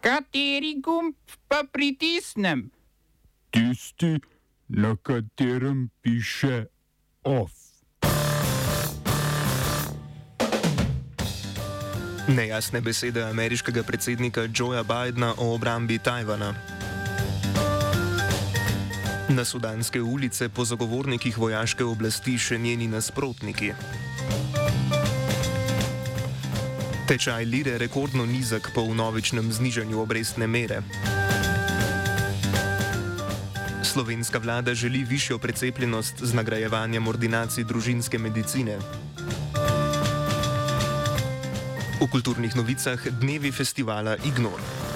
Kateri gumb pa pritisnem? Tisti, na katerem piše OF. Nejasne besede ameriškega predsednika Joea Bidna o obrambi Tajvana. Na sudanske ulice po zagovornikih vojaške oblasti še njeni nasprotniki. Tečaj lire rekordno nizek po vnovičnem znižanju obrestne mere. Slovenska vlada želi višjo precepljenost z nagrajevanjem ordinacij družinske medicine. V kulturnih novicah dnevi festivala Ignor.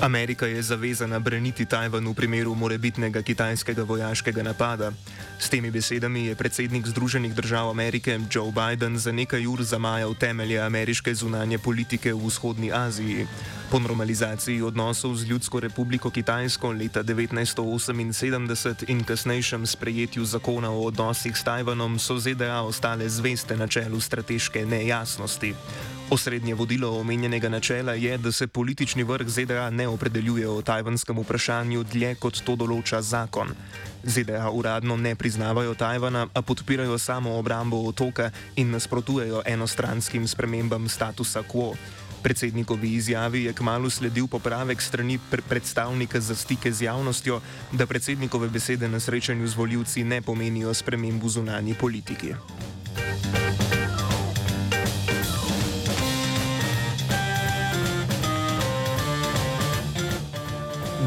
Amerika je zavezana braniti Tajvan v primeru morebitnega kitajskega vojaškega napada. S temi besedami je predsednik Združenih držav Amerike Joe Biden za nekaj ur zamajal temelje ameriške zunanje politike v vzhodni Aziji. Po normalizaciji odnosov z Ljudsko republiko Kitajsko leta 1978 in kasnejšem sprejetju zakona o odnosih s Tajvanom so ZDA ostale zveste na čelu strateške nejasnosti. Osrednje vodilo omenjenega načela je, da se politični vrh ZDA ne opredeljuje o tajvanskem vprašanju dlje kot to določa zakon. ZDA uradno ne priznavajo Tajvana, a podpirajo samo obrambo otoka in nasprotujejo enostranskim spremembam statusa quo. Predsednikovi izjavi je kmalo sledil popravek strani pr predstavnika za stike z javnostjo, da predsednikove besede na srečanju z voljivci ne pomenijo sprememb v zunanji politiki.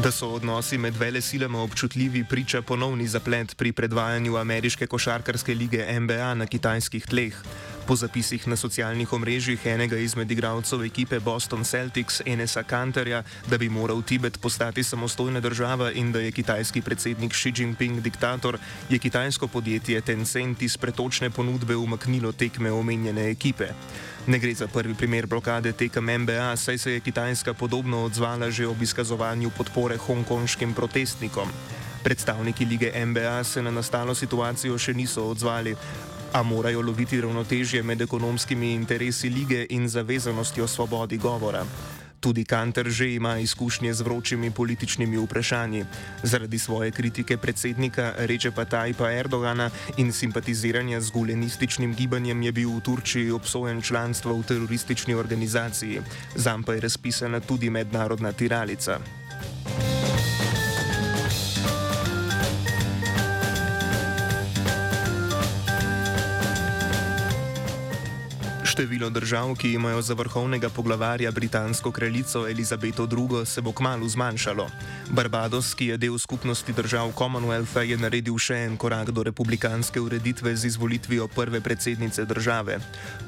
Da so odnosi med vele silama občutljivi, priča ponovni zaplet pri predvajanju ameriške košarkarske lige NBA na kitajskih tleh. Po zapisih na socialnih omrežjih enega izmed igralcev ekipe Boston Celtics, Enesa Kanterja, da bi moral Tibet postati samostojna država in da je kitajski predsednik Xi Jinping diktator, je kitajsko podjetje Tencent iz pretočne ponudbe umaknilo tekme omenjene ekipe. Ne gre za prvi primer blokade tekem MBA, saj se je Kitajska podobno odzvala že ob izkazovanju podpore hongkonškim protestnikom. Predstavniki lige MBA se na nastalo situacijo še niso odzvali, a morajo loviti ravnotežje med ekonomskimi interesi lige in zavezanostjo svobodi govora. Tudi Kanter že ima izkušnje z vročimi političnimi vprašanji. Zaradi svoje kritike predsednika Rečepa Tajpa Erdogana in simpatiziranja z gulenističnim gibanjem je bil v Turčiji obsojen članstvo v teroristični organizaciji. Zam pa je razpisana tudi mednarodna tiralica. Število držav, ki imajo za vrhovnega poglavarja britansko kraljico Elizabeto II, se bo kmalo zmanjšalo. Barbados, ki je del skupnosti držav Commonwealtha, je naredil še en korak do republikanske ureditve z izvolitvijo prve predsednice države.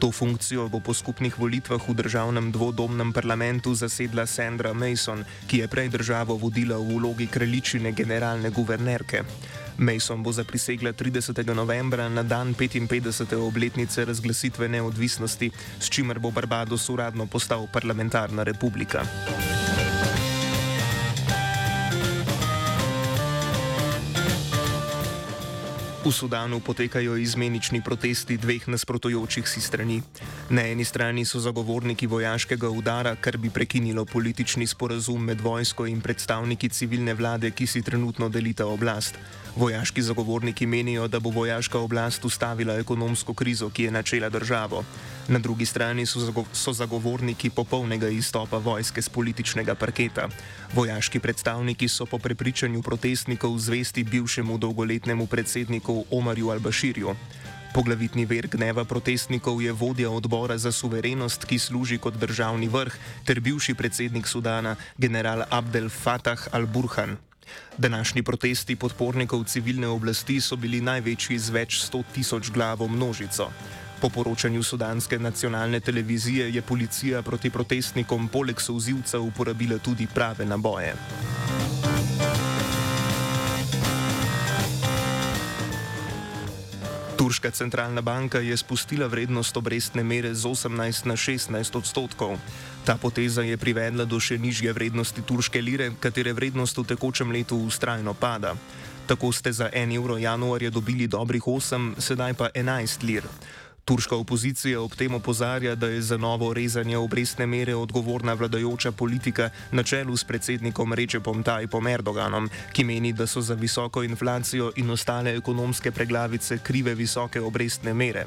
To funkcijo bo po skupnih volitvah v državnem dvodomnem parlamentu zasedla Sandra Mason, ki je prej državo vodila v vlogi kraljičine generalne guvernerke. Mason bo zaprisegla 30. novembra na dan 55. obletnice razglasitve neodvisnosti, s čimer bo Barbados uradno postal parlamentarna republika. V Sudanu potekajo izmenični protesti dveh nasprotujočih si strani. Na eni strani so zagovorniki vojaškega udara, kar bi prekinilo politični sporazum med vojsko in predstavniki civilne vlade, ki si trenutno delita oblast. Vojaški zagovorniki menijo, da bo vojaška oblast ustavila ekonomsko krizo, ki je načela državo. Na drugi strani so, zago so zagovorniki popolnega izstopa vojske z političnega parketa. Vojaški predstavniki so po prepričanju protestnikov zvesti bivšemu dolgoletnemu predsedniku Omarju Al-Bashirju. Poglavitni ver gneva protestnikov je vodja odbora za suverenost, ki služi kot državni vrh, ter bivši predsednik Sudana, general Abdel Fattah al-Burhan. Današnji protesti podpornikov civilne oblasti so bili največji z več sto tisoč glavo množico. Po poročanju sudanske nacionalne televizije je policija proti protestnikom poleg souzivca uporabila tudi prave naboje. Turška centralna banka je spustila vrednost obrestne mere z 18 na 16 odstotkov. Ta poteza je privedla do še nižje vrednosti turške lire, katere vrednost v tekočem letu ustrajno pada. Tako ste za 1 evro januarja dobili dobrih 8, sedaj pa 11 lir. Turška opozicija ob tem opozarja, da je za novo rezanje obrestne mere odgovorna vladajoča politika na čelu s predsednikom Rečepom Tajpom Erdoganom, ki meni, da so za visoko inflacijo in ostale ekonomske preglavice krive visoke obrestne mere.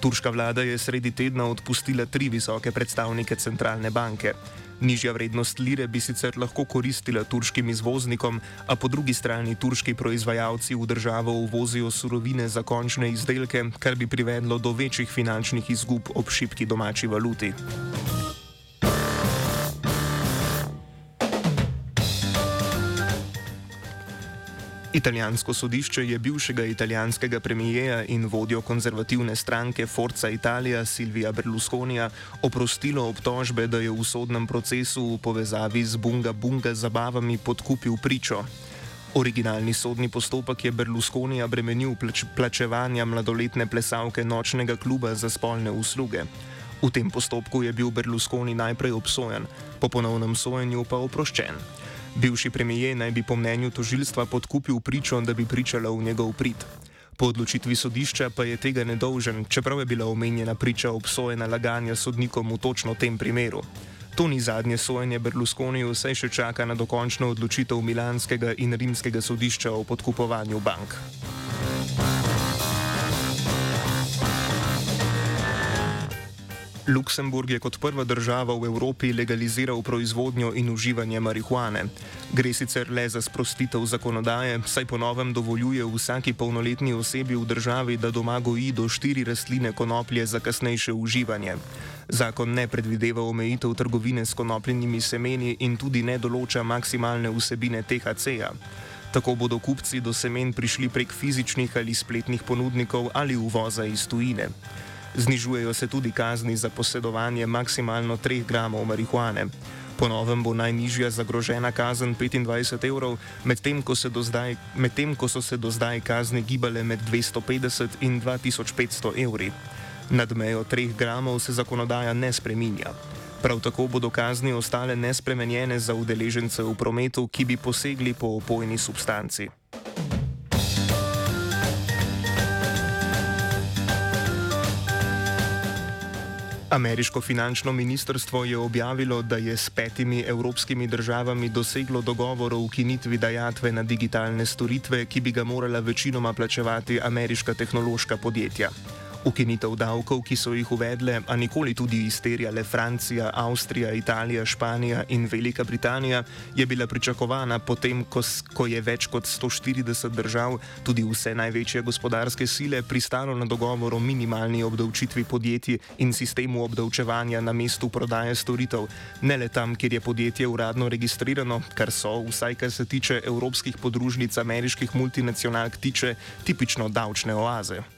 Turška vlada je sredi tedna odpustila tri visoke predstavnike centralne banke. Nižja vrednost lire bi sicer lahko koristila turškim izvoznikom, a po drugi strani turški proizvajalci v državo uvozijo surovine za končne izdelke, kar bi privedlo do večjih finančnih izgub ob šipki domači valuti. Italijansko sodišče je bivšega italijanskega premijeja in vodjo konzervativne stranke Forza Italia Silvija Berlusconija oprostilo obtožbe, da je v sodnem procesu v povezavi z Bunga Bunga zabavami podkupil pričo. Originalni sodni postopek je Berlusconija bremenil plač plačevanja mladoletne plesalke nočnega kluba za spolne usluge. V tem postopku je bil Berlusconi najprej obsojen, po ponovnem sojenju pa oproščen. Bivši premijer naj bi po mnenju tožilstva podkupil pričo, da bi pričala v njegov prid. Po odločitvi sodišča pa je tega nedolžen, čeprav je bila omenjena priča obsojena laganja sodnikom v točno tem primeru. To ni zadnje sojenje Berlusconiju, saj še čaka na dokončno odločitev Milanskega in Rimskega sodišča o podkupovanju bank. Luksemburg je kot prva država v Evropi legaliziral proizvodnjo in uživanje marihuane. Gre sicer le za sprostitev zakonodaje, saj po novem dovoljuje vsaki polnoletni osebi v državi, da doma goji do štiri rastline konoplje za kasnejše uživanje. Zakon ne predvideva omejitev trgovine s konopljenimi semeni in tudi ne določa maksimalne vsebine THC-ja. Tako bodo kupci do semen prišli prek fizičnih ali spletnih ponudnikov ali uvoza iz tujine. Znižujejo se tudi kazni za posedovanje maksimalno 3 gramov marihuane. Ponovem bo najnižja zagrožena kazen 25 evrov, medtem ko, med ko so se do zdaj kazni gibale med 250 in 2500 evri. Nad mejo 3 gramov se zakonodaja ne spreminja. Prav tako bodo kazni ostale nespremenjene za udeležence v prometu, ki bi posegli po opojni substanci. Ameriško finančno ministrstvo je objavilo, da je s petimi evropskimi državami doseglo dogovor o ukinitvi dajatve na digitalne storitve, ki bi ga morala večinoma plačevati ameriška tehnološka podjetja. Ukinitev davkov, ki so jih uvedle, a nikoli tudi izterjale Francija, Avstrija, Italija, Španija in Velika Britanija, je bila pričakovana potem, ko, ko je več kot 140 držav, tudi vse največje gospodarske sile, pristalo na dogovor o minimalni obdavčitvi podjetij in sistemu obdavčevanja na mestu prodaje storitev, ne le tam, kjer je podjetje uradno registrirano, kar so, vsaj kar se tiče evropskih podružnic ameriških multinacionalk, tiče tipično davčne oaze.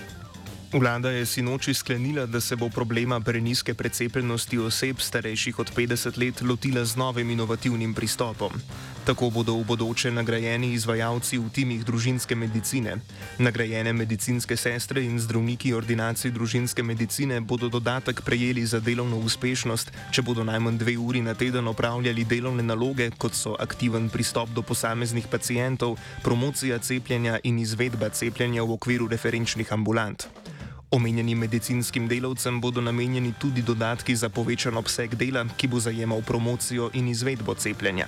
Vlada je sinoči sklenila, da se bo problema preniske precepljenosti oseb starejših od 50 let lotila z novim inovativnim pristopom. Tako bodo v bodoče nagrajeni izvajalci v timih družinske medicine. Nagrajene medicinske sestre in zdravniki ordinacij družinske medicine bodo dodatek prejeli za delovno uspešnost, če bodo najmanj dve uri na teden opravljali delovne naloge, kot so aktiven pristop do posameznih pacijentov, promocija cepljenja in izvedba cepljenja v okviru referenčnih ambulant. Omenjenim medicinskim delavcem bodo namenjeni tudi dodatki za povečan obseg dela, ki bo zajemal promocijo in izvedbo cepljenja.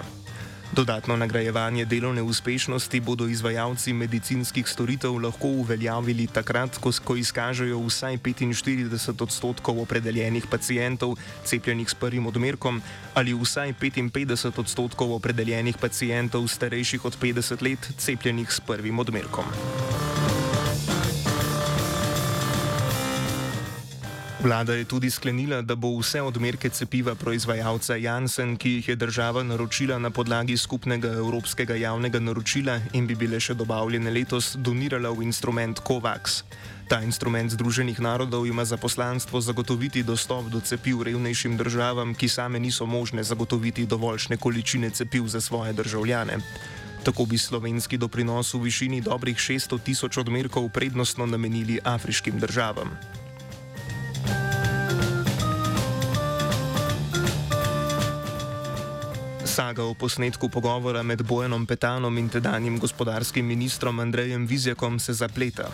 Dodatno nagrajevanje delovne uspešnosti bodo izvajalci medicinskih storitev lahko uveljavili takrat, ko, ko izkažejo vsaj 45 odstotkov opredeljenih pacijentov cepljenih s prvim odmerkom ali vsaj 55 odstotkov opredeljenih pacijentov starejših od 50 let cepljenih s prvim odmerkom. Vlada je tudi sklenila, da bo vse odmerke cepiva proizvajalca Janssen, ki jih je država naročila na podlagi skupnega evropskega javnega naročila in bi bile še dobavljene letos, donirala v instrument COVAX. Ta instrument Združenih narodov ima za poslanstvo zagotoviti dostop do cepiv revnejšim državam, ki same niso možne zagotoviti dovoljšne količine cepiv za svoje državljane. Tako bi slovenski doprinos v višini dobrih 600 tisoč odmerkov prednostno namenili afriškim državam. Saga o posnetku pogovora med Bojanom Petanom in tedanjim gospodarskim ministrom Andrejem Vizjakom se zapleta.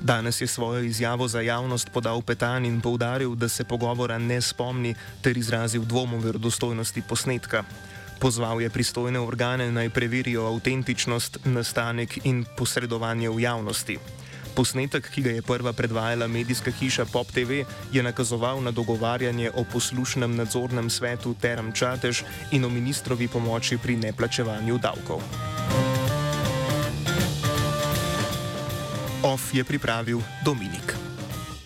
Danes je svojo izjavo za javnost podal Petan in povdaril, da se pogovora ne spomni, ter izrazil dvom o verodostojnosti posnetka. Pozval je pristojne organe naj preverijo avtentičnost, nastanek in posredovanje v javnosti. Posnetek, ki ga je prva predvajala medijska hiša Pop TV, je nakazoval na dogovarjanje o poslušnem nadzornem svetu Terem Čatež in o ministrovi pomoči pri neplačevanju davkov. OF je pripravil Dominik.